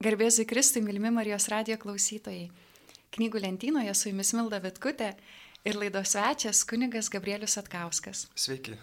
Garbėzui Kristui, mylimi Marijos radijo klausytojai. Knygų lentynoje su jumis Milda Vitkutė ir laidos svečias kunigas Gabrielius Atkauskas. Sveiki.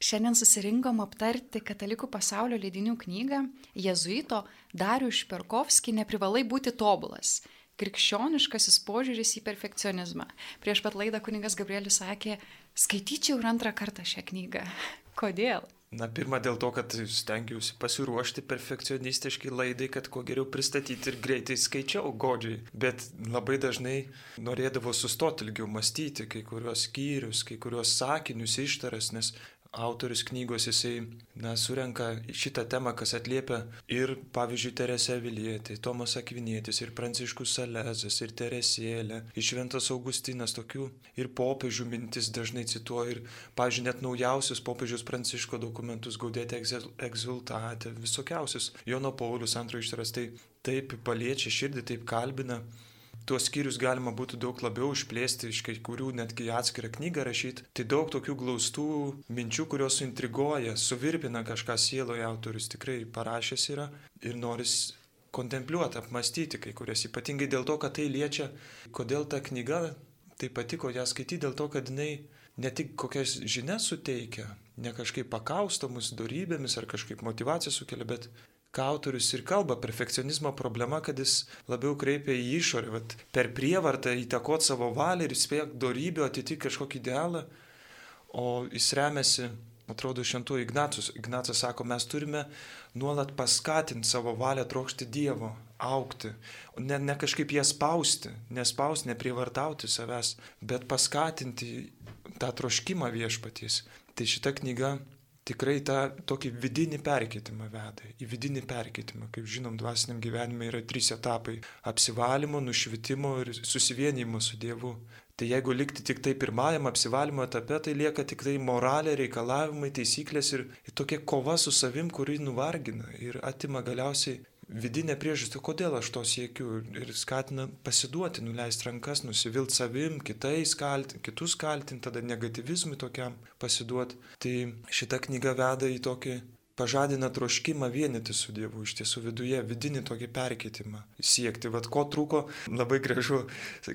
Šiandien susirinkom aptarti katalikų pasaulio leidinių knygą Jėzuito Dariu Šperkovskį Neprivalai būti tobulas. Krikščioniškasis požiūris į perfekcionizmą. Prieš pat laidą kuningas Gabrielius sakė, skaityčiau ir antrą kartą šią knygą. Kodėl? Na, pirmą dėl to, kad stengiausi pasiruošti perfekcionistiškai laidai, kad kuo geriau pristatyti ir greitai skaičiau godžiai. Bet labai dažnai norėdavo sustoti ilgiau mąstyti kai kurios skyrius, kai kurios sakinius, ištaras, nes autorius knygos jisai, na, surenka šitą temą, kas atliepia ir, pavyzdžiui, Teresė Vilietė, Tomas Akvinėtis, ir Pranciškus Salezas, ir Teresėlė, ir Šventas Augustinas, tokių ir popiežių mintis dažnai cituoja, ir, pavyzdžiui, net naujausius popiežius Pranciško dokumentus gaudėti egzultatę, visokiausius. Jono Paulius antrojo ištaras tai taip paliečia širdį, taip kalbina tuos skyrius galima būtų daug labiau išplėsti, iš kai kurių netgi atskirą knygą rašyti. Tai daug tokių glaustų minčių, kurios suintriguoja, suvirpina kažką sieloje autorius tikrai parašęs yra ir noris kontempliuoti, apmastyti kai kurias, ypatingai dėl to, kad tai liečia, kodėl ta knyga tai patiko ją skaityti, dėl to, kad jinai ne tik kokias žinias suteikia, ne kažkaip pakausto mus darybėmis ar kažkaip motivaciją sukelia, bet ką autorius ir kalba, perfekcionizmo problema, kad jis labiau kreipia į išorę, vat, per prievartą įtakot savo valią ir spėk darybių atitikti kažkokį idealą, o jis remiasi, atrodo, šventų Ignacus. Ignacas sako, mes turime nuolat paskatinti savo valią trokšti Dievo, aukti, ne, ne kažkaip ją spausti, nespausti, neprievartauti savęs, bet paskatinti tą troškimą viešpatys. Tai šita knyga tikrai tą tokį vidinį perkeitimą veda, į vidinį perkeitimą. Kaip žinom, dvasiniam gyvenime yra trys etapai - apsivalymo, nušvitimo ir susivienimo su Dievu. Tai jeigu likti tik tai pirmajam apsivalymo etape, tai lieka tik tai moralė, reikalavimai, taisyklės ir, ir tokia kova su savim, kuri nuvargina ir atima galiausiai vidinę priežastį, kodėl aš to siekiu ir skatina pasiduoti, nuleisti rankas, nusivilti savim, kitais kaltinti, kitus kaltinti, tada negativizmui tokiam pasiduoti. Tai šita knyga veda į tokį pažadina troškimą vienyti su Dievu, iš tiesų viduje, vidinį tokį perkeitimą siekti. Vad ko trūko, labai gražu.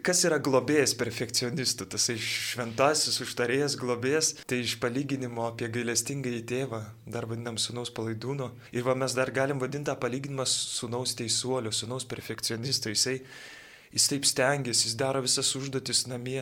Kas yra globėjas perfekcionistų, tas šventasis užtarėjas globėjas, tai iš palyginimo apie gailestingą į tėvą, dar vadinam sunaus palaidūno. Ir va mes dar galim vadinti tą palyginimą sunaus teisuolio, sunaus perfekcionisto. Jisai, jis taip stengiasi, jis daro visas užduotis namie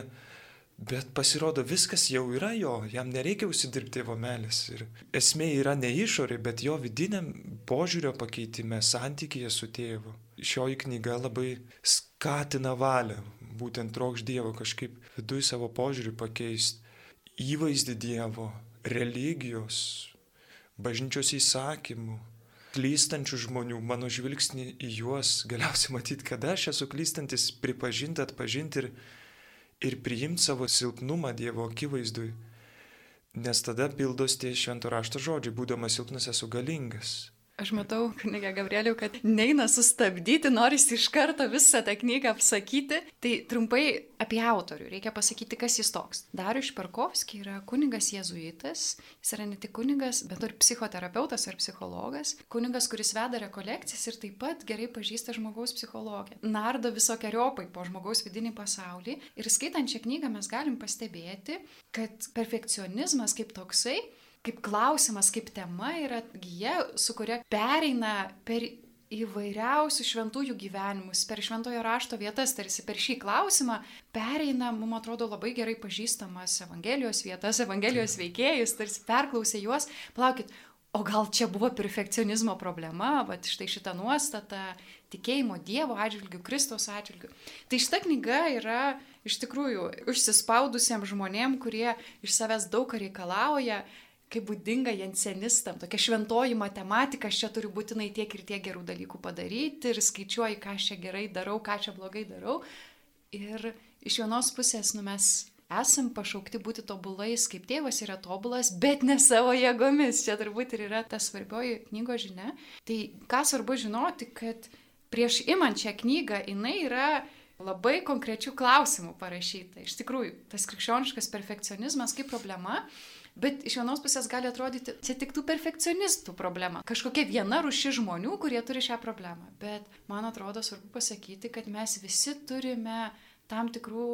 Bet pasirodo, viskas jau yra jo, jam nereikia užsidirbti tėvo meilės. Ir esmė yra ne išorė, bet jo vidiniam požiūrio pakeitime, santykėje su tėvu. Šioji knyga labai skatina valią, būtent trokš Dievo kažkaip viduje savo požiūrį pakeisti, įvaizdį Dievo, religijos, bažnyčios įsakymų, klystančių žmonių, mano žvilgsnį į juos, galiausiai matyti, kada aš esu klystantis, pripažinti, atpažinti ir ir priimti savo silpnumą Dievo akivaizdui, nes tada pildos tie švento rašto žodžiai, būdamas silpnas esu galingas. Aš matau, knyga Gabrieliau, kad neina sustabdyti, norisi iš karto visą tą knygą apsakyti. Tai trumpai apie autorių. Reikia pasakyti, kas jis toks. Darius Šperkovskis yra kunigas jėzuitas. Jis yra ne tik kunigas, bet ir psichoterapeutas ar psichologas. Kunigas, kuris veda rekolekcijas ir taip pat gerai pažįsta žmogaus psichologiją. Nardo visokiojopai po žmogaus vidinį pasaulį. Ir skaitant šią knygą mes galim pastebėti, kad perfekcionizmas kaip toksai kaip klausimas, kaip tema yra gyja, su kuria pereina per įvairiausių šventųjų gyvenimus, per šventojo rašto vietas, tarsi per šį klausimą pereina, mums atrodo, labai gerai pažįstamas Evangelijos vietas, Evangelijos veikėjus, tarsi perklausė juos, palaukit, o gal čia buvo perfekcionizmo problema, va štai šita nuostata, tikėjimo Dievo atžvilgių, Kristaus atžvilgių. Tai šita knyga yra iš tikrųjų užsispaudusiems žmonėms, kurie iš savęs daug reikalauja, kaip būdinga jensenistam, tokia šventoji matematika, aš čia turiu būtinai tiek ir tiek gerų dalykų padaryti ir skaičiuoju, ką aš čia gerai darau, ką čia blogai darau. Ir iš vienos pusės, nu mes esam pašaukti būti tobulais, kaip tėvas yra tobulas, bet ne savo jėgomis. Čia turbūt ir yra ta svarbioji knygos žinia. Tai ką svarbu žinoti, kad prieš imant šią knygą jinai yra labai konkrečių klausimų parašyta. Iš tikrųjų, tas krikščioniškas perfekcionizmas kaip problema Bet iš vienos pusės gali atrodyti, čia tik tų perfekcionistų problema. Kažkokia viena ruši žmonių, kurie turi šią problemą. Bet man atrodo svarbu pasakyti, kad mes visi turime tam tikrų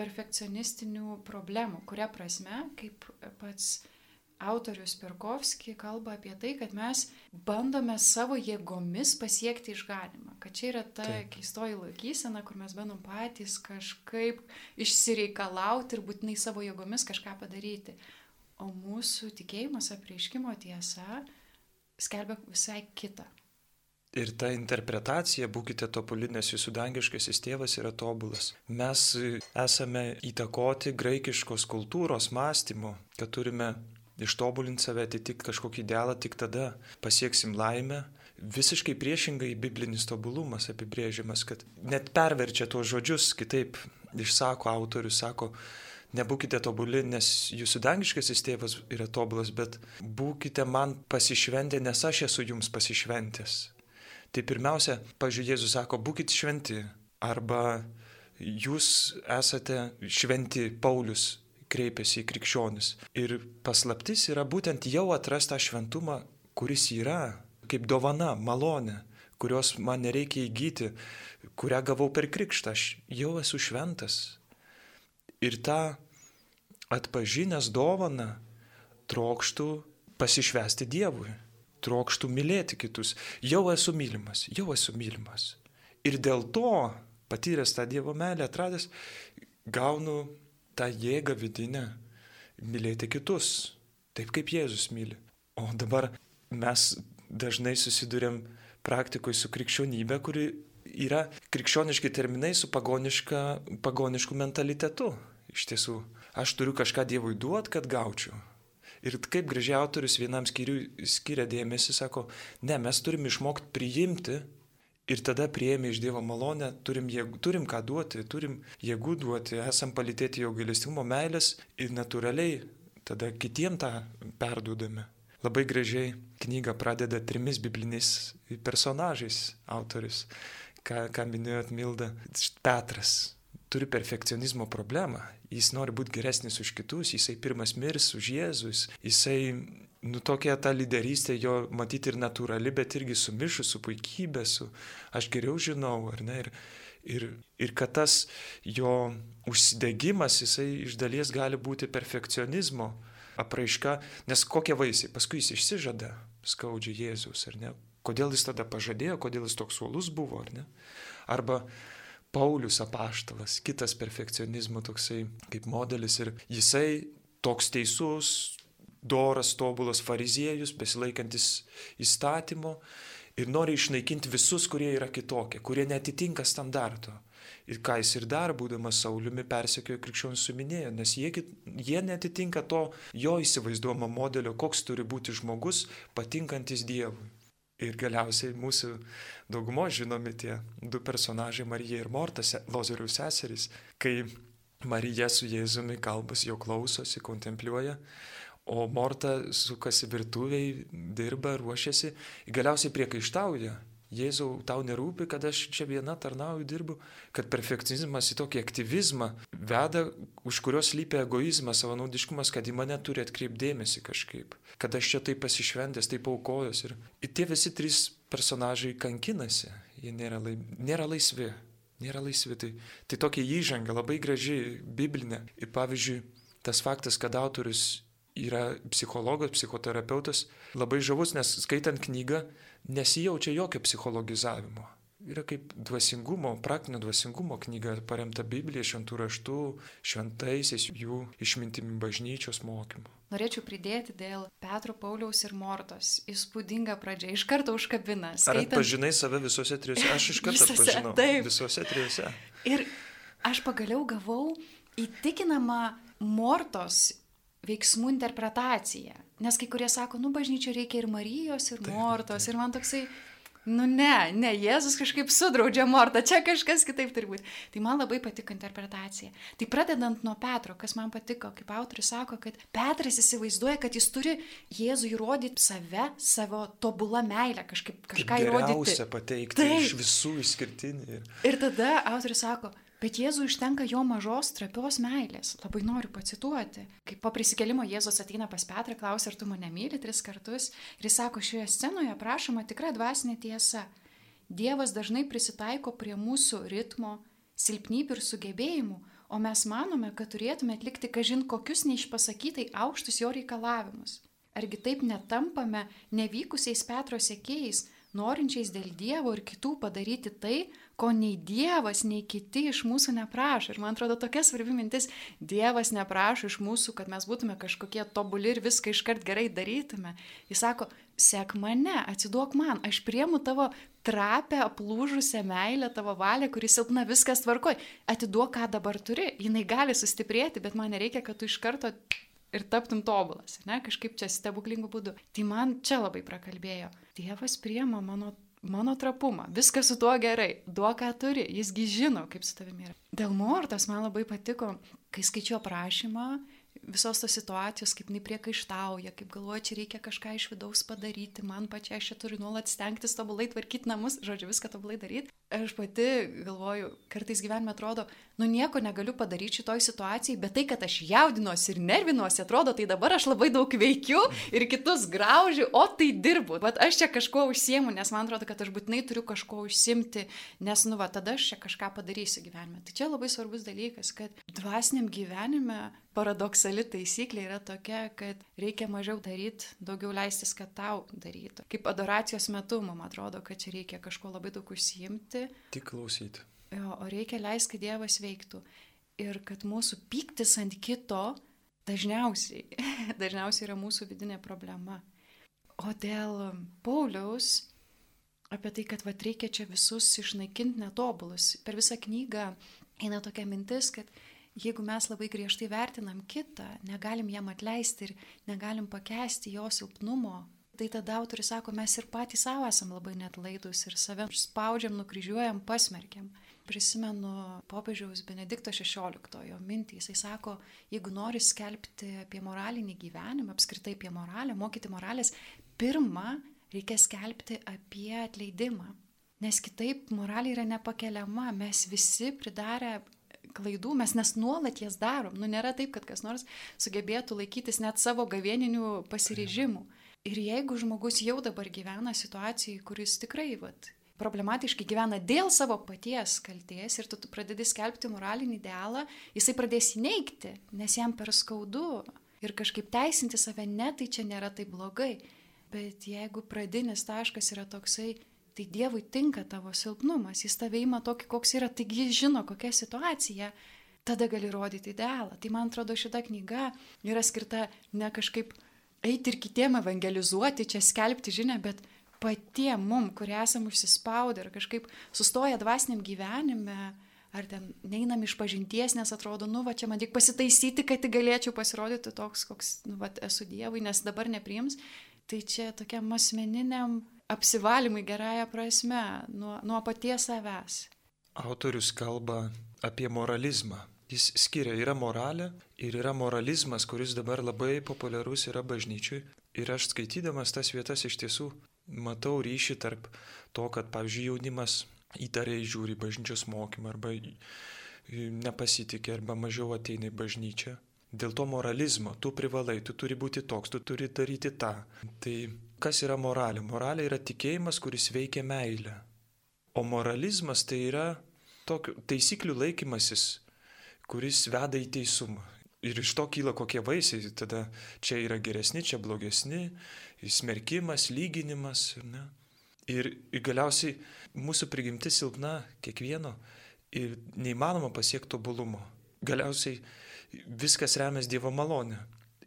perfekcionistinių problemų. Kuria prasme, kaip pats autorius Perkovski kalba apie tai, kad mes bandome savo jėgomis pasiekti išganimą. Kad čia yra ta Taip. keistoji laikysena, kur mes bandom patys kažkaip išsireikalauti ir būtinai savo jėgomis kažką padaryti. O mūsų tikėjimas apreiškimo tiesa skelbia visai kitą. Ir ta interpretacija, būkite tobuli, nes jūsų dangiškasis tėvas yra tobulas. Mes esame įtakoti graikiškos kultūros mąstymo, kad turime ištobulinti save, atitikti kažkokį idealą, tik tada pasieksim laimę. Visiškai priešingai biblinis tobulumas apibrėžiamas, kad net perverčia tuos žodžius, kitaip išsako autorius, sako, nebūkite tobuli, nes jūsų dangiškasis tėvas yra tobulas, bet būkite man pasišventę, nes aš esu jums pasišventęs. Tai pirmiausia, pažiūrėjau, Jėzus sako, būkite šventi, arba jūs esate šventi Paulius kreipiasi į krikščionis. Ir paslaptis yra būtent jau atrasta šventumą, kuris yra kaip dovana, malonė, kurios man nereikia įgyti, kurią gavau per krikštą, aš jau esu šventas. Ir tą atpažinęs dovaną trokštų pasišvesti Dievui, trokštų mylėti kitus. Jau esu mylimas, jau esu mylimas. Ir dėl to, patyręs tą Dievo meilę, atradęs, gaunu tą jėgą vidinę mylėti kitus, taip kaip Jėzus myli. O dabar mes dažnai susidurėm praktikoje su krikščionybė, kuri yra krikščioniški terminai su pagonišku mentalitetu. Iš tiesų, aš turiu kažką Dievui duoti, kad gaučiau. Ir kaip gražiai autorius vienam skyriui skiria dėmesį, sako, ne, mes turime išmokti priimti Ir tada prieėmė iš Dievo malonę, turim, jėgų, turim ką duoti, turim jėgų duoti, esam palitėti jo gailestingumo meilės ir natūraliai tada kitiem tą perduodame. Labai gražiai knyga pradeda trimis bibliniais personažais autoris, ką, ką minėjot Milda. Petras turi perfekcionizmo problemą, jis nori būti geresnis už kitus, jisai pirmas mirs už Jėzus, jisai nu, tokia ta lyderystė jo matyti ir natūrali, bet irgi sumišus su puikybė, su aš geriau žinau, ar ne? Ir, ir, ir kad tas jo užsidegimas, jisai iš dalies gali būti perfekcionizmo apraiška, nes kokie vaisiai, paskui jis išsižada skaudžiai Jėzus, ar ne? Kodėl jis tada pažadėjo, kodėl jis toks uolus buvo, ar ne? Arba Paulius apaštalas, kitas perfekcionizmo toksai kaip modelis ir jisai toks teisus, doras, tobulas fariziejus, besilaikantis įstatymo ir nori išnaikinti visus, kurie yra kitokie, kurie netitinka standarto. Ir ką jis ir dar, būdamas Sauliumi, persekiojo krikščionis suminėjo, nes jie, jie netitinka to jo įsivaizduojamo modelio, koks turi būti žmogus, patinkantis Dievui. Ir galiausiai mūsų daugumo žinomi tie du personažai, Marija ir Mortas, Lozerių seserys, kai Marija su Jėzumi kalbas jo klausosi, kontempliuoja, o Morta sukasi virtuviai, dirba, ruošiasi, galiausiai priekaištauja. Jėzau, tau nerūpi, kad aš čia viena tarnauju, dirbu, kad perfekcionizmas į tokį aktyvizmą veda, už kurios lypia egoizmas, savanaudiškumas, kad į mane turi atkreipdėmėsi kažkaip, kad aš čia taip pasišventęs, taip aukojos. Ir, ir tie visi trys personažai kankinasi, jie nėra, lai, nėra laisvi, nėra laisvi. Tai, tai tokia įžanga, labai graži, biblinė. Ir pavyzdžiui, tas faktas, kad autorius yra psichologas, psichoterapeutas, labai žavus, nes skaitant knygą nesijaučia jokio psichologizavimo. Yra kaip dvasingumo, praktinio dvasingumo knyga paremta Biblija, šventų raštų, šventaisiais jų išmintimi bažnyčios mokymu. Norėčiau pridėti dėl Petro Pauliaus ir Mortos. Įspūdinga pradžia, iš karto užkabina. Skaitant... Ar atpažinai save visose trijose? Aš iš karto atpažinau. Taip. Visose trijose. Ir aš pagaliau gavau įtikinamą Mortos veiksmų interpretacija. Nes kai kurie sako, nu bažnyčio reikia ir Marijos, ir Mortos. Ir man toksai, nu ne, ne, Jėzus kažkaip sudraudžia Mortą, čia kažkas kitaip turi būti. Tai man labai patiko interpretacija. Tai pradedant nuo Petro, kas man patiko, kaip autorius sako, kad Petras įsivaizduoja, kad jis turi Jėzų įrodyti save, savo tobulą meilę, kažkaip kažką įrodyti. Geriausia pateikti Taip. iš visų išskirtinį. Ir tada autorius sako, Bet Jėzui užtenka jo mažos, trapios meilės. Labai noriu pacituoti. Kai po prisikelimo Jėzus ateina pas Petrą, klausia, ar tu mane myli tris kartus. Ir jis sako, šioje scenoje prašoma tikra dvasinė tiesa. Dievas dažnai prisitaiko prie mūsų ritmo, silpnybių ir sugebėjimų, o mes manome, kad turėtume atlikti kažin kokius neišpasakytai aukštus jo reikalavimus. Argi taip netampame nevykusiais Petro sėkėjais, norinčiais dėl Dievo ir kitų padaryti tai, ko nei Dievas, nei kiti iš mūsų neprašo. Ir man atrodo tokia svarbi mintis, Dievas neprašo iš mūsų, kad mes būtume kažkokie tobuli ir viską iškart gerai darytume. Jis sako, sek mane, atsiduok man, aš priemu tavo trapę, aplūžusią meilę, tavo valią, kuris silpna, viskas tvarkoj. Atiduok, ką dabar turi, jinai gali sustiprėti, bet man nereikia, kad tu iš karto ir taptum tobulas, ne, kažkaip čia stebuklingų būdų. Tai man čia labai prakalbėjo. Dievas priema mano, mano trapumą, viskas su tuo gerai, duok ką turi, jisgi žino, kaip su tavimi yra. Dėl mortos man labai patiko, kai skaičiu aprašymą, visos tos situacijos, kaip jinai priekaištauja, kaip galvoja, čia reikia kažką iš vidaus padaryti, man pačiai aš čia turiu nuolat stengtis tobulai tvarkyti namus, žodžiu, viską tobulai daryti. Aš pati galvoju, kartais gyvenime atrodo, nu nieko negaliu padaryti šitoj situacijai, bet tai, kad aš jaudinuosi ir nervinuosi, atrodo, tai dabar aš labai daug veikiu ir kitus graužiu, o tai dirbu. Bet aš čia kažko užsiemu, nes man atrodo, kad aš būtinai turiu kažko užsimti, nes, nu, va, tada aš čia kažką padarysiu gyvenime. Tai čia labai svarbus dalykas, kad dvasiniam gyvenime paradoksali taisyklė yra tokia, kad reikia mažiau daryti, daugiau leistis, kad tau darytų. Kaip adoracijos metu, man atrodo, kad čia reikia kažko labai daug užsiimti. Tik klausyti. Jo, o reikia leisti, kad Dievas veiktų. Ir kad mūsų pyktis ant kito dažniausiai, dažniausiai yra mūsų vidinė problema. O dėl Pauliaus, apie tai, kad vat, reikia čia visus išnaikinti netobulus, per visą knygą eina tokia mintis, kad jeigu mes labai griežtai vertinam kitą, negalim jam atleisti ir negalim pakęsti jo silpnumo, tai tada autorius sako, mes ir patys savo esam labai net laidus ir save spaudžiam, nukryžiuojam, pasmerkiam. Prisimenu popiežiaus Benedikto XVI mintį, jisai sako, jeigu nori skelbti apie moralinį gyvenimą, apskritai apie moralę, mokyti moralės, pirmą reikia skelbti apie atleidimą. Nes kitaip moralė yra nepakeliama, mes visi pridarę klaidų, mes nes nuolat jas darom. Nu, nėra taip, kad kas nors sugebėtų laikytis net savo gavieninių pasiryžimų. Ir jeigu žmogus jau dabar gyvena situacijai, kuris tikrai vat, problematiškai gyvena dėl savo paties kalties ir tu, tu pradedi skelbti moralinį idealą, jisai pradės įneikti, nes jam per skaudu ir kažkaip teisinti save, ne, tai čia nėra taip blogai. Bet jeigu pradinis taškas yra toksai, tai Dievui tinka tavo silpnumas, jis tave įima tokį, koks yra, taigi jis žino, kokia situacija, tada gali rodyti idealą. Tai man atrodo, šita knyga yra skirta ne kažkaip eiti ir kitiem evangelizuoti, čia skelbti žinę, bet patiem mum, kurie esam užsispaudę ir kažkaip sustoję dvasiniam gyvenime, ar ten neinam iš pažinties, nes atrodo, nu, va čia man tik pasitaisyti, kad tik galėčiau pasirodyti toks, koks, nu, va, esu Dievui, nes dabar nepriims, tai čia tokiam asmeniniam apsivalymui gerąją prasme, nuo, nuo paties savęs. Autorius kalba apie moralizmą, Jis skiria, yra moralė ir yra moralizmas, kuris dabar labai populiarus yra bažnyčiui. Ir aš skaitydamas tas vietas iš tiesų matau ryšį tarp to, kad, pavyzdžiui, jaunimas įtariai žiūri bažnyčios mokymą arba nepasitikė arba mažiau ateina į bažnyčią. Dėl to moralizmo tu privalai, tu turi būti toks, tu turi daryti tą. Tai kas yra moralė? Moralė yra tikėjimas, kuris veikia meilę. O moralizmas tai yra tokių taisyklių laikymasis, kuris veda į teisumą. Ir iš to kyla kokie vaisiai, tada čia yra geresni, čia blogesni, smerkimas, lyginimas. Ne? Ir, galiausiai mūsų prigimti silpna kiekvieno ir neįmanoma pasiekti tobulumo. Galiausiai viskas remiasi Dievo malonė.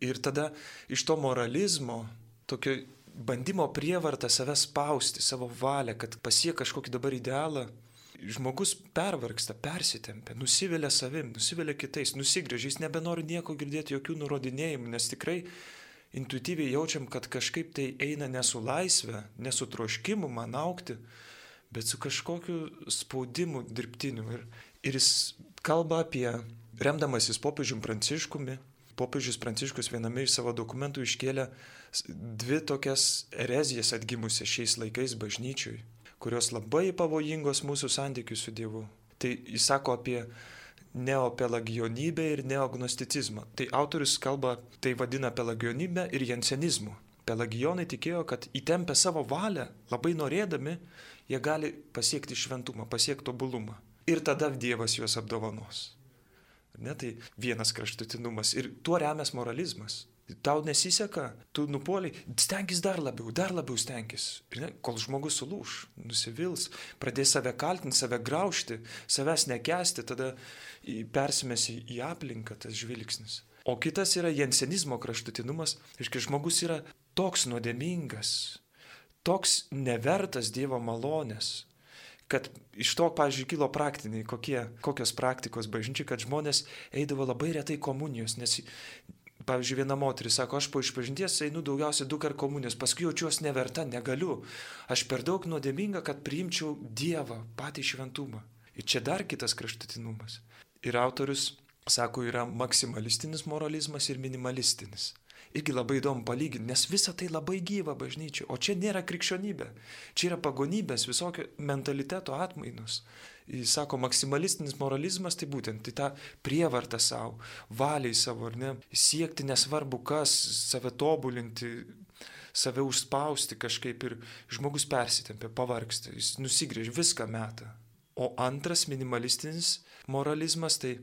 Ir tada iš to moralizmo, tokio bandymo prievartą save spausti, savo valią, kad pasiek kažkokį dabar idealą, žmogus pervargsta, persitempia, nusivelia savim, nusivelia kitais, nusigrėžia, jis nebenori nieko girdėti, jokių nurodinėjimų, nes tikrai intuityviai jaučiam, kad kažkaip tai eina ne su laisvė, ne su troškimu man aukti, bet su kažkokiu spaudimu dirbtiniu. Ir, ir jis kalba apie, remdamasis popiežium Pranciškumi, popiežius Pranciškus viename iš savo dokumentų iškėlė dvi tokias erezijas atgimusias šiais laikais bažnyčiui kurios labai pavojingos mūsų santykių su Dievu. Tai jis sako apie neopelagionybę ir neognosticizmą. Tai autorius kalba, tai vadina pelagionybę ir jensenizmu. Pelagionai tikėjo, kad įtempę savo valią, labai norėdami, jie gali pasiekti šventumą, pasiekti tobulumą. Ir tada Dievas juos apdovanos. Ne, tai vienas kraštutinumas. Ir tuo remias moralizmas. Tau nesiseka, tu nupoliai, stenkis dar labiau, dar labiau stenkis. Ne, kol žmogus sulūš, nusivils, pradės save kaltinti, save graužti, savęs nekesti, tada persimesi į aplinką tas žvilgsnis. O kitas yra jensenizmo kraštutinumas, reiškia, žmogus yra toks nuodėmingas, toks nevertas Dievo malonės, kad iš to, pavyzdžiui, kilo praktiniai, kokie, kokios praktikos bažnyčiai, kad žmonės eidavo labai retai komunijos, nes, pavyzdžiui, viena moteris sako, aš po išpažinties einu daugiausiai du kart komunijos, paskui jaučiuosi neverta, negaliu, aš per daug nuodėminga, kad priimčiau Dievą, patį šventumą. Ir čia dar kitas kraštutinumas. Ir autorius sako, yra maksimalistinis moralizmas ir minimalistinis irgi labai įdomu palyginti, nes visa tai labai gyva bažnyčia, o čia nėra krikščionybė, čia yra pagonybės, visokio mentaliteto atmainos. Jis sako, maksimalistinis moralizmas tai būtent tai tą prievartą savo, valiai savo, ar ne, siekti nesvarbu kas, save tobulinti, save užspausti kažkaip ir žmogus persitempia, pavargsta, jis nusigrėž viską metą. O antras minimalistinis moralizmas tai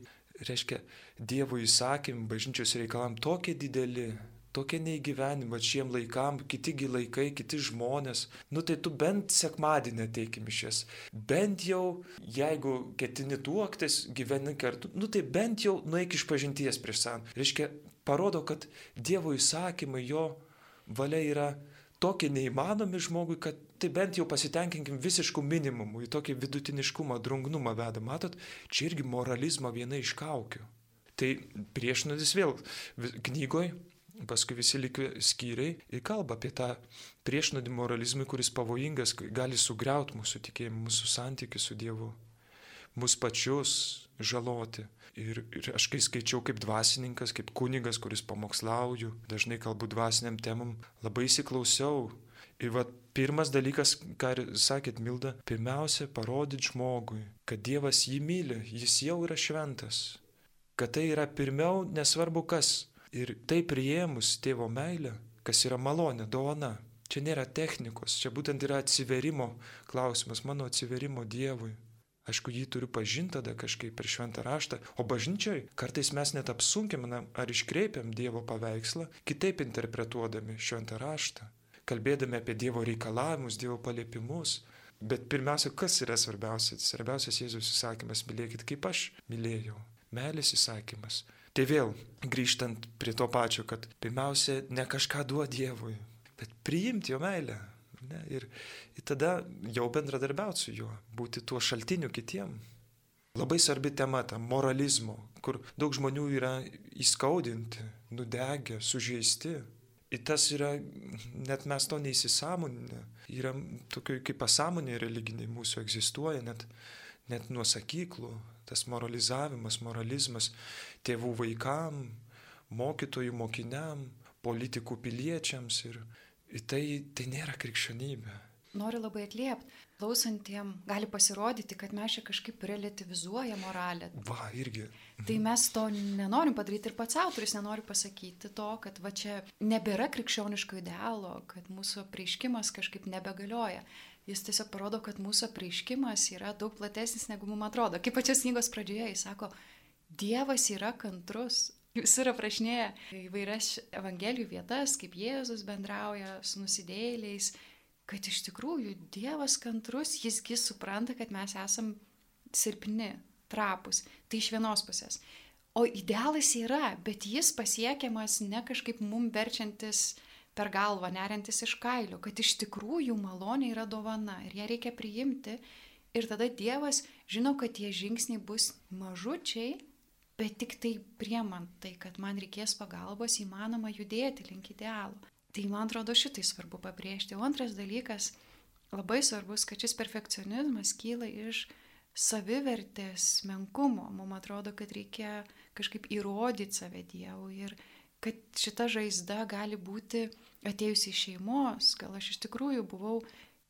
reiškia Dievo įsakymai, bažnyčios reikalam tokie dideli, tokie neįgyvenimai šiem laikam, kitigi laikai, kiti žmonės. Nu tai tu bent sekmadienį ateikim išės. Bent jau, jeigu ketini tuoktis, gyveni kartu, nu tai bent jau nueik iš pažinties prieš san. Reiškia, parodo, kad Dievo įsakymai, jo valia yra tokie neįmanomi žmogui, kad tai bent jau pasitenkinkim visiškų minimumų, į tokį vidutiniškumą, drungnumą veda. Matot, čia irgi moralizmo viena iš kaukių. Tai priešnodis vėl knygoje paskui visi likę skyriai ir kalba apie tą priešnodį moralizmui, kuris pavojingas, gali sugriauti mūsų tikėjimą, mūsų santykių su Dievu, mūsų pačius žaloti. Ir, ir aš kai skaičiau kaip dvasininkas, kaip kunigas, kuris pamokslauju, dažnai kalbu dvasiniam temam, labai įsiklausiau. Ir va, pirmas dalykas, ką sakėt, Milda, pirmiausia, parodyti žmogui, kad Dievas jį myli, jis jau yra šventas. Kad tai yra pirmiau, nesvarbu kas, Ir tai priėmus tėvo meilę, kas yra malonė, dovana. Čia nėra technikos, čia būtent yra atsiverimo klausimas, mano atsiverimo Dievui. Aišku, jį turiu pažinti tada kažkaip per šventą raštą, o bažnyčiai kartais mes net apsunkinam ar iškreipiam Dievo paveikslą, kitaip interpretuodami šventą raštą, kalbėdami apie Dievo reikalavimus, Dievo paliepimus. Bet pirmiausia, kas yra svarbiausia? Svarbiausias Jėzus įsakymas - mylėkit kaip aš mylėjau. Meilės įsakymas Tai vėl grįžtant prie to pačio, kad pirmiausia ne kažką duoti Dievui, bet priimti jo meilę. Ne, ir, ir tada jau bendradarbiauti su juo, būti tuo šaltiniu kitiem. Labai svarbi tema ta moralizmo, kur daug žmonių yra įskaudinti, nudegę, sužeisti. Ir tas yra, net mes to neįsisamoninę, yra tokių kaip pasąmonė religiniai mūsų egzistuoja, net, net nuo sakyklų, tas moralizavimas, moralizmas tėvų vaikam, mokytojų mokiniam, politikų piliečiams ir, tai, tai nėra krikščionybė. Noriu labai atliepti, klausantiem gali pasirodyti, kad mes čia kažkaip relativizuoja moralę. Va, irgi. Tai mes to nenorim padaryti ir pats autoris nenori pasakyti to, kad va čia nebėra krikščioniško idealo, kad mūsų prieiškimas kažkaip nebegalioja jis tiesiog parodo, kad mūsų apreiškimas yra daug platesnis negu mums atrodo. Kaip pačios knygos pradžioje jis sako, Dievas yra kantrus. Jis yra aprašinėję įvairias evangelijų vietas, kaip Jėzus bendrauja su nusidėjėliais, kad iš tikrųjų Dievas kantrus, jisgi supranta, kad mes esam silpni, trapus. Tai iš vienos pusės. O idealas yra, bet jis pasiekiamas ne kažkaip mum verčiantis uh, per galvą, neriantis iš kailio, kad iš tikrųjų malonė yra dovana ir ją reikia priimti. Ir tada Dievas žino, kad tie žingsniai bus mažučiai, bet tik tai priemant tai, kad man reikės pagalbos, įmanoma judėti link idealo. Tai man atrodo šitai svarbu pabrėžti. O antras dalykas, labai svarbus, kad šis perfekcionizmas kyla iš savivertės menkumo. Mums atrodo, kad reikia kažkaip įrodyti save Dievui ir kad šita žaizda gali būti atėjusi iš šeimos, gal aš iš tikrųjų buvau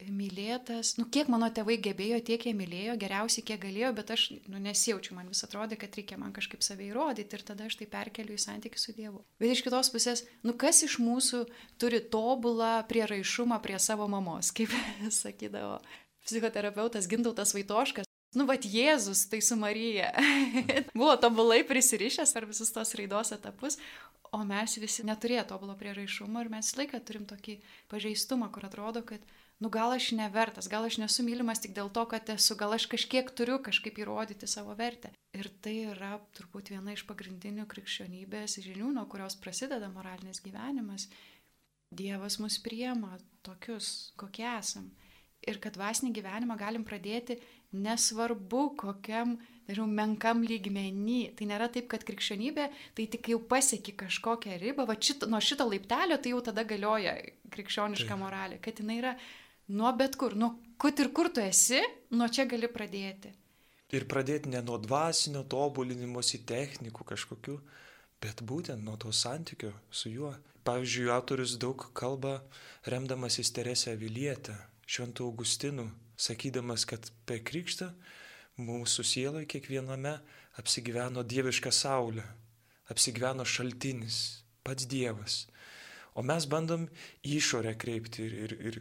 mylėtas, nu kiek mano tėvai gebėjo, tiek jie mylėjo, geriausiai kiek galėjo, bet aš nu, nesijaučiu, man vis atrodė, kad reikia man kažkaip save įrodyti ir tada aš tai perkeliu į santykių su Dievu. Bet iš kitos pusės, nu kas iš mūsų turi tobulą prieraišumą prie savo mamos, kaip sakydavo psichoterapeutas Gintautas Vaitoškas. Nu, vad Jėzus, tai su Marija. Buvo tobulai prisirišęs per visus tos raidos etapus, o mes visi neturėjo tobulo prieraišumo ir mes laiką turim tokį pažeistumą, kur atrodo, kad nu gal aš nevertas, gal aš nesu mylimas tik dėl to, kad esu, gal aš kažkiek turiu kažkaip įrodyti savo vertę. Ir tai yra turbūt viena iš pagrindinių krikščionybės žinių, nuo kurios prasideda moralinis gyvenimas. Dievas mus priema tokius, kokie esam. Ir kad dvasinį gyvenimą galim pradėti nesvarbu kokiam, nežinau, menkam lygmenį. Tai nėra taip, kad krikščionybė, tai tik jau pasieki kažkokią ribą, va šito, nuo šito laiptelio tai jau tada galioja krikščioniška moralė, kad jinai yra nuo bet kur, nuo kur ir kur tu esi, nuo čia gali pradėti. Ir pradėti ne nuo dvasinio tobulinimosi technikų kažkokių, bet būtent nuo to santykio su juo. Pavyzdžiui, autorius daug kalba remdamasis Teresę Vilietę, Šventų Augustinų, sakydamas, kad per krikštą mūsų sieloje kiekviename apsigyveno dieviška saulė, apsigyveno šaltinis, pats Dievas. O mes bandom išorę kreipti ir, ir, ir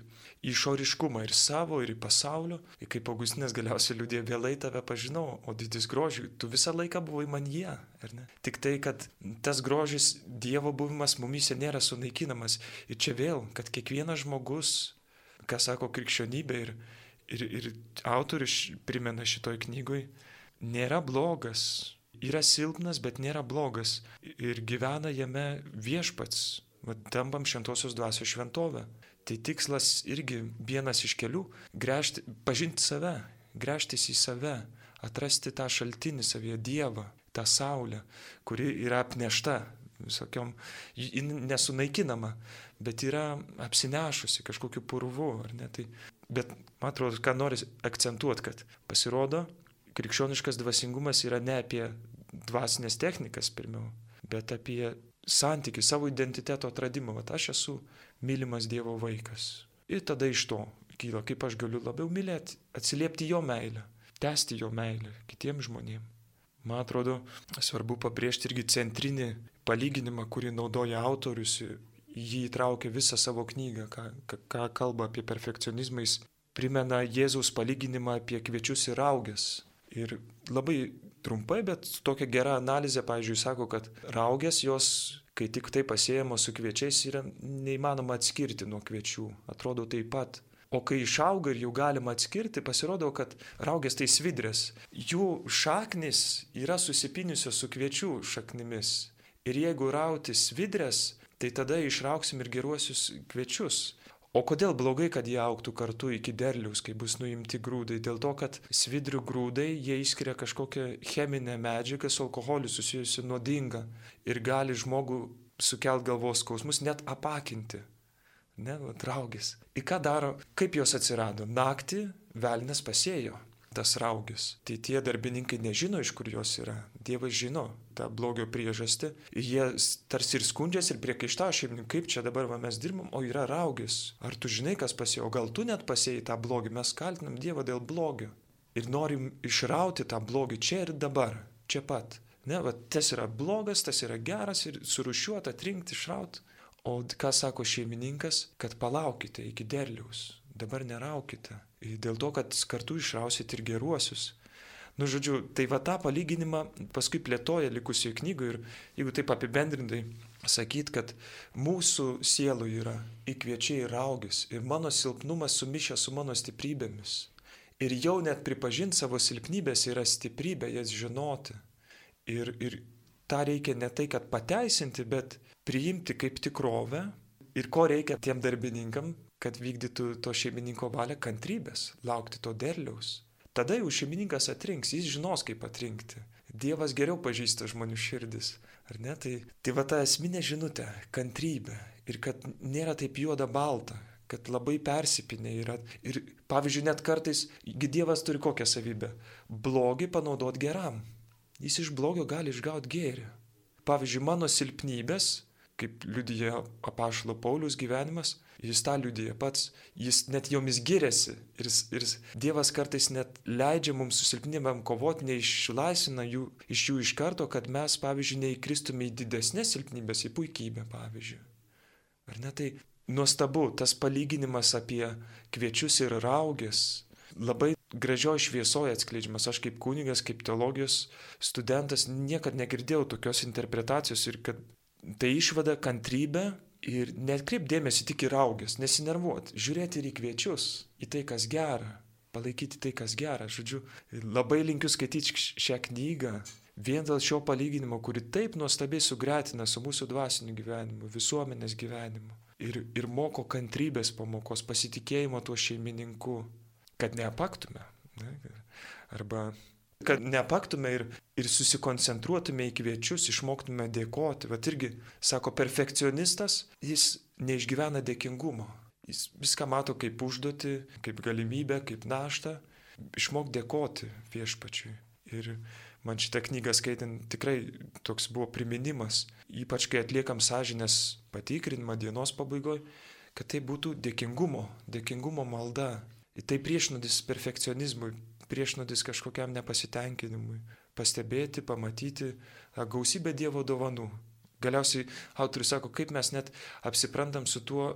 išoriškumą ir savo, ir pasaulio. Ir kaip Augustinas galiausiai liūdė, vėlai tave pažinau, o didis grožiui, tu visą laiką buvai man jie. Tik tai, kad tas grožis, Dievo buvimas mumise nėra sunaikinamas. Ir čia vėl, kad kiekvienas žmogus, ką sako krikščionybė ir, ir, ir autorius primena šitoj knygoj, nėra blogas. Yra silpnas, bet nėra blogas. Ir gyvena jame viešpats tampam šventosios dvasios šventovę. Tai tikslas irgi vienas iš kelių - gręžti, pažinti save, gręžtis į save, atrasti tą šaltinį savyje Dievą, tą saulę, kuri yra apnešta visokiom, nesunaikinama, bet yra apsinešusi kažkokiu purvu, ar ne? Tai, bet man atrodo, ką noriu akcentuoti, kad pasirodo, krikščioniškas dvasingumas yra ne apie dvasinės technikas pirmiau, bet apie santykių, savo identiteto atradimą, kad aš esu mylimas Dievo vaikas. Ir tada iš to kyla, kaip aš galiu labiau mylėti, atsiliepti jo meilę, tęsti jo meilę kitiems žmonėms. Man atrodo, svarbu pabrėžti irgi centrinį palyginimą, kurį naudoja autorius, jį įtraukia visą savo knygą, ką, ką kalba apie perfekcionizmą, jis primena Jėzaus palyginimą apie kviečius ir augės. Ir labai trumpai, bet tokia gera analizė, pavyzdžiui, sako, kad raugės jos, kai tik tai pasėjamos su kviečiais, yra neįmanoma atskirti nuo kviečių. Atrodo taip pat. O kai išauga ir jau galima atskirti, pasirodo, kad raugės tai svidrės. Jų šaknis yra susipiniusios su kviečių šaknimis. Ir jeigu rauti svidrės, tai tada išrauksim ir geruosius kviečius. O kodėl blogai, kad jie auktų kartu iki derliaus, kai bus nuimti grūdai? Dėl to, kad svidrių grūdai jie išskiria kažkokią cheminę medžiagą su alkoholiu susijusi nuodinga ir gali žmogų sukelt galvos skausmus, net apakinti. Ne, draugis. Ir ką daro, kaip jos atsirado? Naktį velnas pasėjo tas raugis. Tai tie darbininkai nežino, iš kur jos yra. Dievas žino tą blogio priežastį. Jie tarsi ir skundžiasi ir priekaištą šeimininkui, kaip čia dabar va, mes dirbam, o yra raugis. Ar tu žinai, kas pasėjo, gal tu net pasėjai tą blogį, mes kaltinam Dievą dėl blogio. Ir norim išrauti tą blogį čia ir dabar, čia pat. Ne, va, tas yra blogas, tas yra geras ir surušiuota, atrinkti, išrauti. O ką sako šeimininkas, kad palaukite iki derliaus, dabar neraukite dėl to, kad kartu išrausit ir geruosius. Nu, žodžiu, tai va tą palyginimą paskui plėtoja likusioje knygoje ir jeigu taip apibendrintai sakyt, kad mūsų sielų yra įkviečiai ir augis ir mano silpnumas sumišę su mano stiprybėmis. Ir jau net pripažinti savo silpnybės yra stiprybė, jas žinoti. Ir, ir tą reikia ne tai, kad pateisinti, bet priimti kaip tikrovę. Ir ko reikia tiem darbininkam, kad vykdytų to šeimininko valią kantrybės, laukti to derliaus. Tada jau šeimininkas atrinks, jis žinos, kaip atrinkti. Dievas geriau pažįsta žmonių širdis, ar ne? Tai, tai va ta esminė žinutė - kantrybė. Ir kad nėra taip juoda balta, kad labai persipinė yra. Ir pavyzdžiui, net kartais, Dievas turi kokią savybę - blogį panaudoti geram. Jis iš blogio gali išgauti gėrį. Pavyzdžiui, mano silpnybės, kaip liudyja apašalo Paulius gyvenimas, Jis tą liūdėja pats, jis net jomis giriasi. Ir, ir Dievas kartais net leidžia mums susilpnybėm kovoti, neišlaisvina jų iš jų iš karto, kad mes, pavyzdžiui, neįkristume į didesnės silpnybės, į puikybę, pavyzdžiui. Ar ne tai nuostabu, tas palyginimas apie kviečius ir raugės, labai gražioj šviesoje atskleidžiamas. Aš kaip kunigas, kaip teologijos studentas niekad negirdėjau tokios interpretacijos ir kad tai išvada kantrybę ir netkreip dėmesį tik į raugės, nesinervuot, žiūrėti ir į kviečius, į tai, kas gera, palaikyti tai, kas gera. Žodžiu, labai linkiu skaityti šią knygą. Vien dėl šio palyginimo, kuri taip nuostabiai sugretina su mūsų dvasiniu gyvenimu, visuomenės gyvenimu. Ir, ir moko kantrybės pamokos, pasitikėjimo tuo šeimininku, kad neapaktume. Ne? Arba kad neapaktume ir, ir susikoncentruotume į kviečius, išmoktume dėkoti. Vat irgi, sako, perfekcionistas, jis neišgyvena dėkingumo. Jis viską mato kaip užduoti, kaip galimybę, kaip naštą. Išmok dėkoti viešpačiui. Ir man šitą knygą skaitant tikrai toks buvo priminimas, ypač kai atliekam sąžinės patikrinimą dienos pabaigoje, kad tai būtų dėkingumo, dėkingumo malda, Tai priešnodis perfekcionizmui, priešnodis kažkokiam nepasitenkinimui. Pastebėti, pamatyti gausybę Dievo dovanų. Galiausiai autorius sako, kaip mes net apsiprantam su tuo,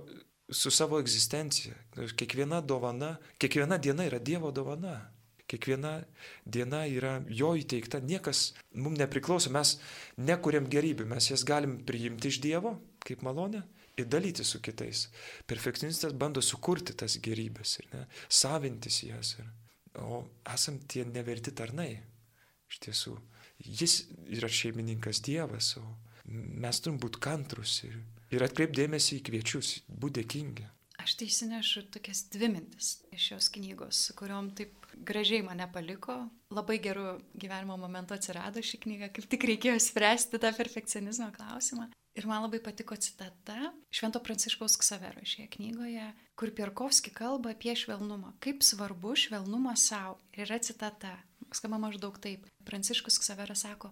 su savo egzistencija. Kiekviena dovana, kiekviena diena yra Dievo dovana. Kiekviena diena yra jo įteikta, niekas mums nepriklauso, mes nekuriam gerybių, mes jas galim priimti iš Dievo kaip malonę ir dalyti su kitais. Perfekcionistas bando sukurti tas gerybės ir ne, savintis jas. Ir, o esam tie neverti tarnai. Iš tiesų, jis yra šeimininkas Dievas, o mes turim būti kantrus ir, ir atkreipdėmėsi į kviečius, būti dėkingi. Aš tai įsinešu tokias dvi mintis iš šios knygos, kuriuom taip gražiai mane paliko. Labai gerų gyvenimo momentų atsirado ši knyga, kaip tik reikėjo spręsti tą perfekcionizmo klausimą. Ir man labai patiko citata Švento Pranciškaus Ksavero šioje knygoje, kur Pirkovski kalba apie švelnumą. Kaip svarbu švelnumas savo. Ir yra citata, skamba maždaug taip. Pranciškus Ksaveras sako,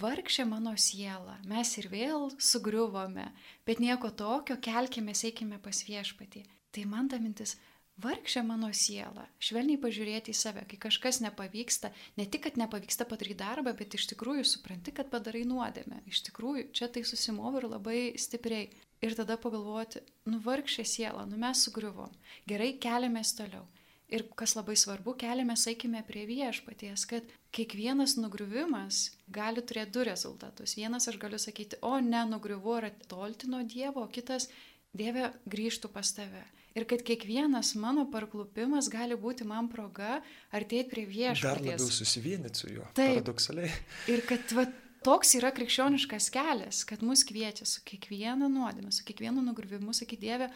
vargšė mano siela, mes ir vėl sugriuvome, bet nieko tokio, kelkime, eikime pas viešpatį. Tai man ta mintis, Vargšė mano siela, švelniai pažiūrėti į save, kai kažkas nepavyksta, ne tik, kad nepavyksta padaryti darbą, bet iš tikrųjų supranti, kad padarai nuodėmę. Iš tikrųjų, čia tai susimovi ir labai stipriai. Ir tada pagalvoti, nu vargšė siela, nu mes sugriuvom. Gerai, keliamės toliau. Ir kas labai svarbu, keliamės, eikime prie viešpaties, kad kiekvienas nugriuvimas gali turėti du rezultatus. Vienas aš galiu sakyti, o ne, nugriuvu ar atolti nuo Dievo, o kitas, Dieve, grįžtų pas tave. Ir kad kiekvienas mano parklupimas gali būti man proga artėti prie viešpaties. Dar labiau susivienyti su juo. Taip. Paradoksaliai. Ir kad va, toks yra krikščioniškas kelias, kad mus kviečia su kiekviena nuodėme, su kiekvienu nugrivimu, sakyti Dieve,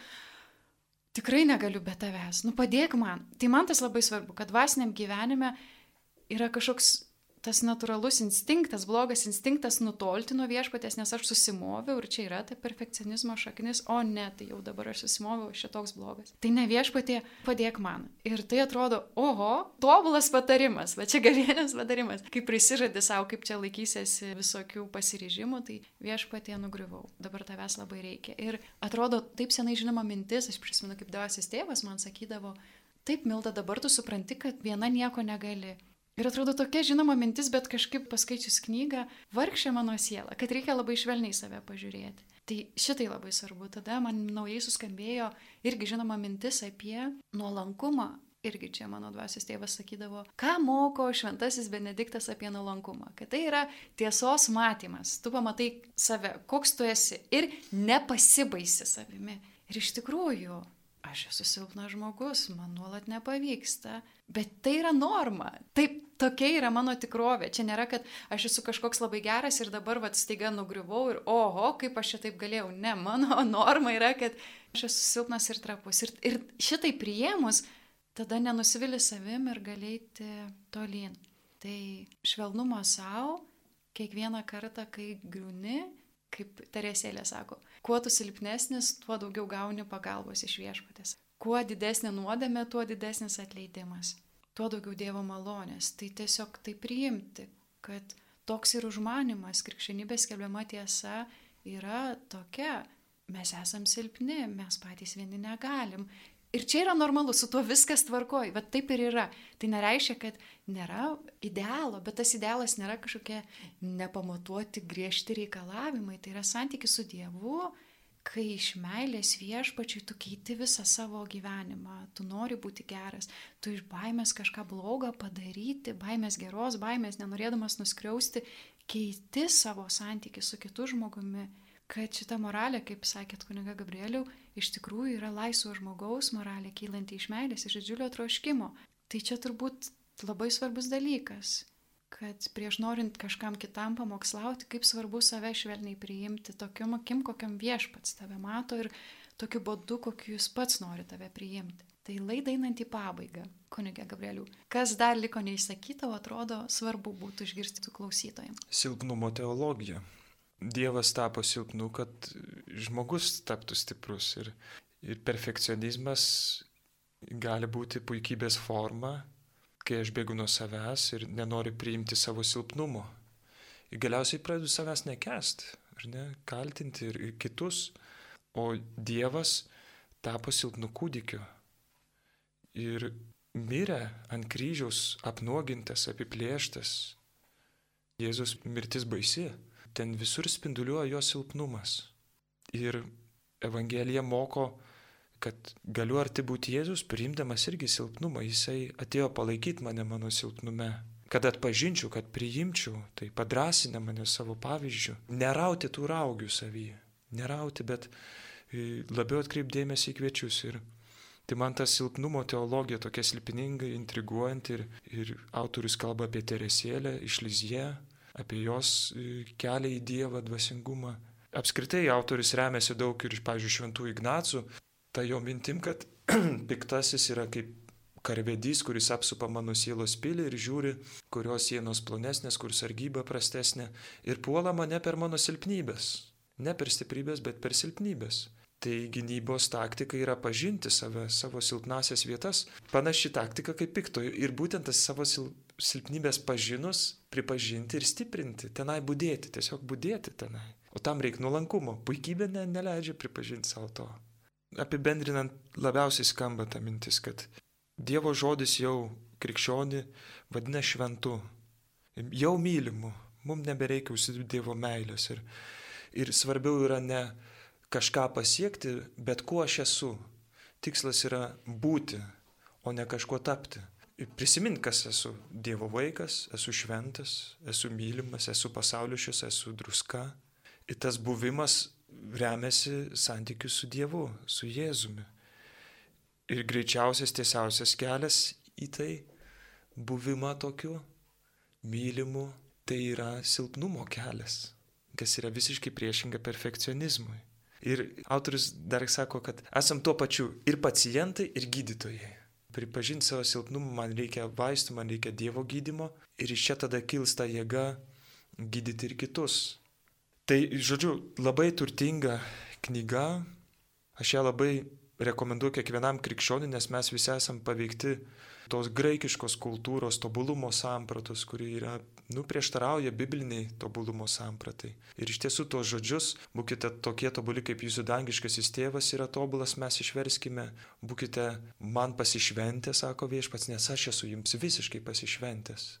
tikrai negaliu be tavęs, nu padėk man. Tai man tas labai svarbu, kad dvasiniam gyvenime yra kažkoks tas natūralus instinktas, blogas instinktas nutolti nuo viešpatės, nes aš susimoviau ir čia yra ta perfekcionizmo šaknis, o ne, tai jau dabar aš susimoviau, šitoks blogas. Tai ne viešpatė, padėk man. Ir tai atrodo, oho, tobulas patarimas, va čia gavėnės patarimas. Kai prisižadi savo, kaip čia laikysiesi visokių pasiryžimų, tai viešpatė nugriuvau. Dabar tavęs labai reikia. Ir atrodo, taip senai žinoma mintis, aš prisimenu, kaip dvasis tėvas man sakydavo, Taip, Milda, dabar tu supranti, kad viena nieko negali. Ir atrodo tokia žinoma mintis, bet kažkaip paskaičius knygą, vargšė mano siela, kad reikia labai švelniai save pažiūrėti. Tai šitai labai svarbu. Tada man naujai suskambėjo irgi žinoma mintis apie nuolankumą. Irgi čia mano dvasios tėvas sakydavo, ką moko šventasis Benediktas apie nuolankumą. Kad tai yra tiesos matymas. Tu pamatai save, koks tu esi ir nepasibaisi savimi. Ir iš tikrųjų, aš esu silpnas žmogus, man nuolat nepavyksta, bet tai yra norma. Taip, tokia yra mano tikrovė. Čia nėra, kad aš esu kažkoks labai geras ir dabar vat staiga nugriuvau ir oho, kaip aš čia taip galėjau. Ne, mano norma yra, kad aš esu silpnas ir trapus. Ir, ir šitai priėmus, tada nenusivili savim ir galėti tolyn. Tai švelnumo savo, kiekvieną kartą, kai griūni, kaip Teresėlė sako, kuo tu silpnesnis, tuo daugiau gauni pagalbos iš viešpatės. Kuo didesnė nuodėmė, tuo didesnis atleidimas, tuo daugiau Dievo malonės. Tai tiesiog tai priimti, kad toks ir užmanimas, krikščionybės skelbiama tiesa yra tokia, mes esam silpni, mes patys vieni negalim. Ir čia yra normalu, su tuo viskas tvarkoja, bet taip ir yra. Tai nereiškia, kad nėra idealo, bet tas idealas nėra kažkokie nepamatuoti griežti reikalavimai, tai yra santykis su Dievu, kai iš meilės viešpačiui tu keiti visą savo gyvenimą, tu nori būti geras, tu iš baimės kažką blogą padaryti, baimės geros, baimės nenorėdamas nuskriausti, keiti savo santykį su kitu žmogumi, kad šita moralė, kaip sakėt kuniga Gabrieliau, iš tikrųjų yra laisvo žmogaus moralė, kylanti iš meilės, iš didžiulio troškimo. Tai čia turbūt labai svarbus dalykas kad prieš norint kažkam kitam pamokslauti, kaip svarbu save švelniai priimti tokiam akim, kokiam viešpats tave mato ir tokiu būdu, kokiu jūs pats nori tave priimti. Tai laidai einant į pabaigą, kunigė Gabrielių, kas dar liko neįsakyta, o atrodo svarbu būtų išgirsti klausytojams. Silpnumo teologija. Dievas tapo silpnu, kad žmogus taptų stiprus ir, ir perfekcionizmas gali būti puikybės forma, kai aš bėgu nuo savęs ir nenoriu priimti savo silpnumo. Ir galiausiai pradedu savęs nekest, ar ne, kaltinti ir, ir kitus. O Dievas tapo silpnu kūdikiu. Ir mirė ant kryžiaus apnuogintas, apiplėštas. Jėzus mirtis baisi. Ten visur spinduliuoja jo silpnumas. Ir Evangelija moko kad galiu arti būti Jėzus, priimdamas irgi silpnumą. Jisai atėjo palaikyti mane mano silpnume. Kad atpažinčiau, kad priimčiau, tai padrasina mane savo pavyzdžių. Nerauti tų raugių savyje. Nerauti, bet e, labiau atkreipdėmėsi į kviečius. Ir tai man ta silpnumo teologija tokia silpininga, intriguojanti. Ir, ir autorius kalba apie Teresėlę iš Lizie, apie jos e, kelią į Dievą, dvasingumą. Apskritai autorius remiasi daug ir, pavyzdžiui, šventų Ignacų, ta jo mintim, kad piktasis yra kaip karvedys, kuris apsupa mano sielos pilį ir žiūri, kurios sienos plonesnės, kur sargyba prastesnė ir puola mane per mano silpnybės. Ne per stiprybės, bet per silpnybės. Tai gynybos taktika yra pažinti save, savo silpnasias vietas. Panaši taktika kaip piktojo. Ir būtent tas savo sil silpnybės pažinus, pripažinti ir stiprinti, tenai būdėti, tiesiog būdėti tenai. O tam reikia nuolankumo. Puikybė ne, neleidžia pripažinti savo to apibendrinant labiausiai skamba ta mintis, kad Dievo žodis jau krikščionį vadina šventu, jau mylimu, mums nebereikia užsidirbti Dievo meilės. Ir, ir svarbiau yra ne kažką pasiekti, bet kuo aš esu. Tikslas yra būti, o ne kažkuo tapti. Ir prisimint, kas esu. Dievo vaikas, esu šventas, esu mylimas, esu pasauliušis, esu druska. Ir tas buvimas remiasi santykiu su Dievu, su Jėzumi. Ir greičiausias tiesiausias kelias į tai buvimą tokiu mylimu, tai yra silpnumo kelias, kas yra visiškai priešinga perfekcionizmui. Ir autorius dar sako, kad esam tuo pačiu ir pacientai, ir gydytojai. Pripažinti savo silpnumą, man reikia vaistų, man reikia Dievo gydimo ir iš čia tada kilsta jėga gydyti ir kitus. Tai, žodžiu, labai turtinga knyga. Aš ją labai rekomenduoju kiekvienam krikščioniui, nes mes visi esame paveikti tos graikiškos kultūros tobulumo sampratos, kuri yra, nu, prieštarauja bibliniai tobulumo sampratai. Ir iš tiesų tos žodžius, būkite tokie tobuli, kaip jūsų dangiškasis tėvas yra tobulas, mes išverskime, būkite man pasišventę, sako viešpats, nes aš esu jums visiškai pasišventęs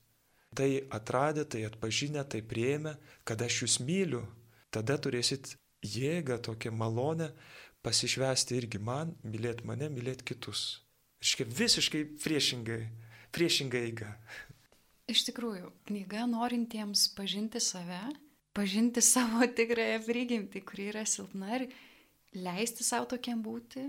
tai atradę, tai atpažinę, tai prieėmę, kad aš jūs myliu, tada turėsit jėgą, tokią malonę pasišvesti irgi man, mylėti mane, mylėti kitus. Iškia visiškai priešingai, priešingai eiga. Iš tikrųjų, knyga norintiems pažinti save, pažinti savo tikrąją prigimtį, kuri yra silpna ir leisti savo tokiam būti.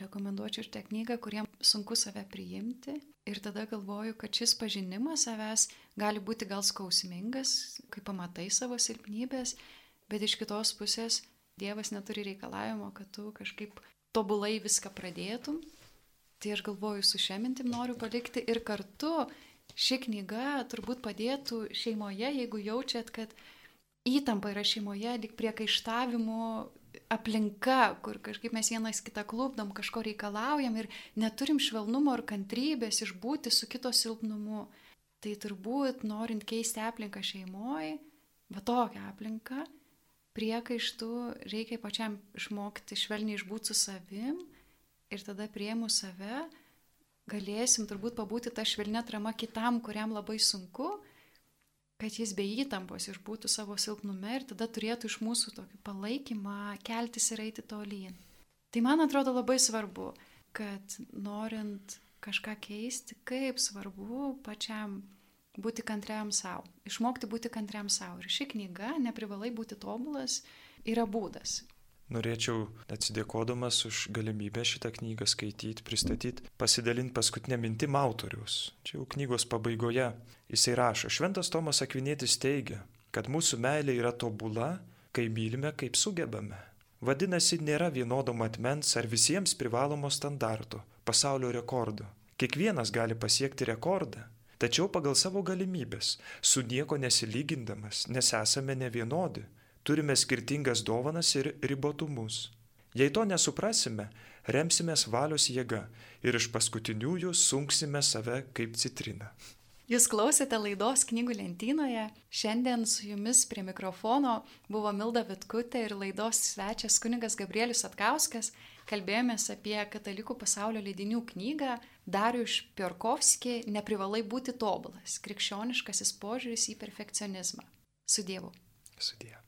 Rekomenduočiau šitą knygą, kuriems sunku save priimti, Ir tada galvoju, kad šis pažinimas savęs gali būti gal skausmingas, kai pamatai savo silpnybės, bet iš kitos pusės Dievas neturi reikalavimo, kad tu kažkaip tobulai viską pradėtum. Tai aš galvoju, su šia mintim noriu palikti ir kartu ši knyga turbūt padėtų šeimoje, jeigu jaučiat, kad įtampa yra šeimoje, lik priekaištavimų aplinka, kur kažkaip mes vienas kitą klubdom, kažko reikalaujam ir neturim švelnumo ar kantrybės išbūti su kito silpnumu. Tai turbūt norint keisti aplinką šeimoje, va tokią aplinką, priekaištų, reikia pačiam išmokti švelniai išbūti su savim ir tada prieimu save, galėsim turbūt pabūti tą švelnę tramą kitam, kuriam labai sunku, kad jis be įtampos išbūtų savo silpnume ir tada turėtų iš mūsų tokį palaikymą keltis ir eiti tolyn. Tai man atrodo labai svarbu, kad norint kažką keisti, kaip svarbu pačiam būti kantriam savo, išmokti būti kantriam savo. Ir ši knyga, neprivalai būti tobulas, yra būdas. Norėčiau atsidėkodamas už galimybę šitą knygą skaityti, pristatyti, pasidalinti paskutinę mintim autorius. Čia jau knygos pabaigoje jisai rašo, Šventas Tomas Akvinėtis teigia, kad mūsų meilė yra tobula, kai mylime, kaip sugebame. Vadinasi, nėra vienodo matmens ar visiems privalomo standarto, pasaulio rekordo. Kiekvienas gali pasiekti rekordą, tačiau pagal savo galimybės, su nieko nesilygindamas, nes esame ne vienodi, turime skirtingas dovanas ir ribotumus. Jei to nesuprasime, remsimės valios jėga ir iš paskutiniųjų sunksime save kaip citriną. Jūs klausėte laidos knygų lentynoje. Šiandien su jumis prie mikrofono buvo Milda Vitkutė ir laidos svečias kunigas Gabrielius Atkauskas. Kalbėjomės apie katalikų pasaulio leidinių knygą Darius Piorkovski Neprivalai būti tobulas - krikščioniškasis požiūris į perfekcionizmą. Su Dievu. Su Dievu.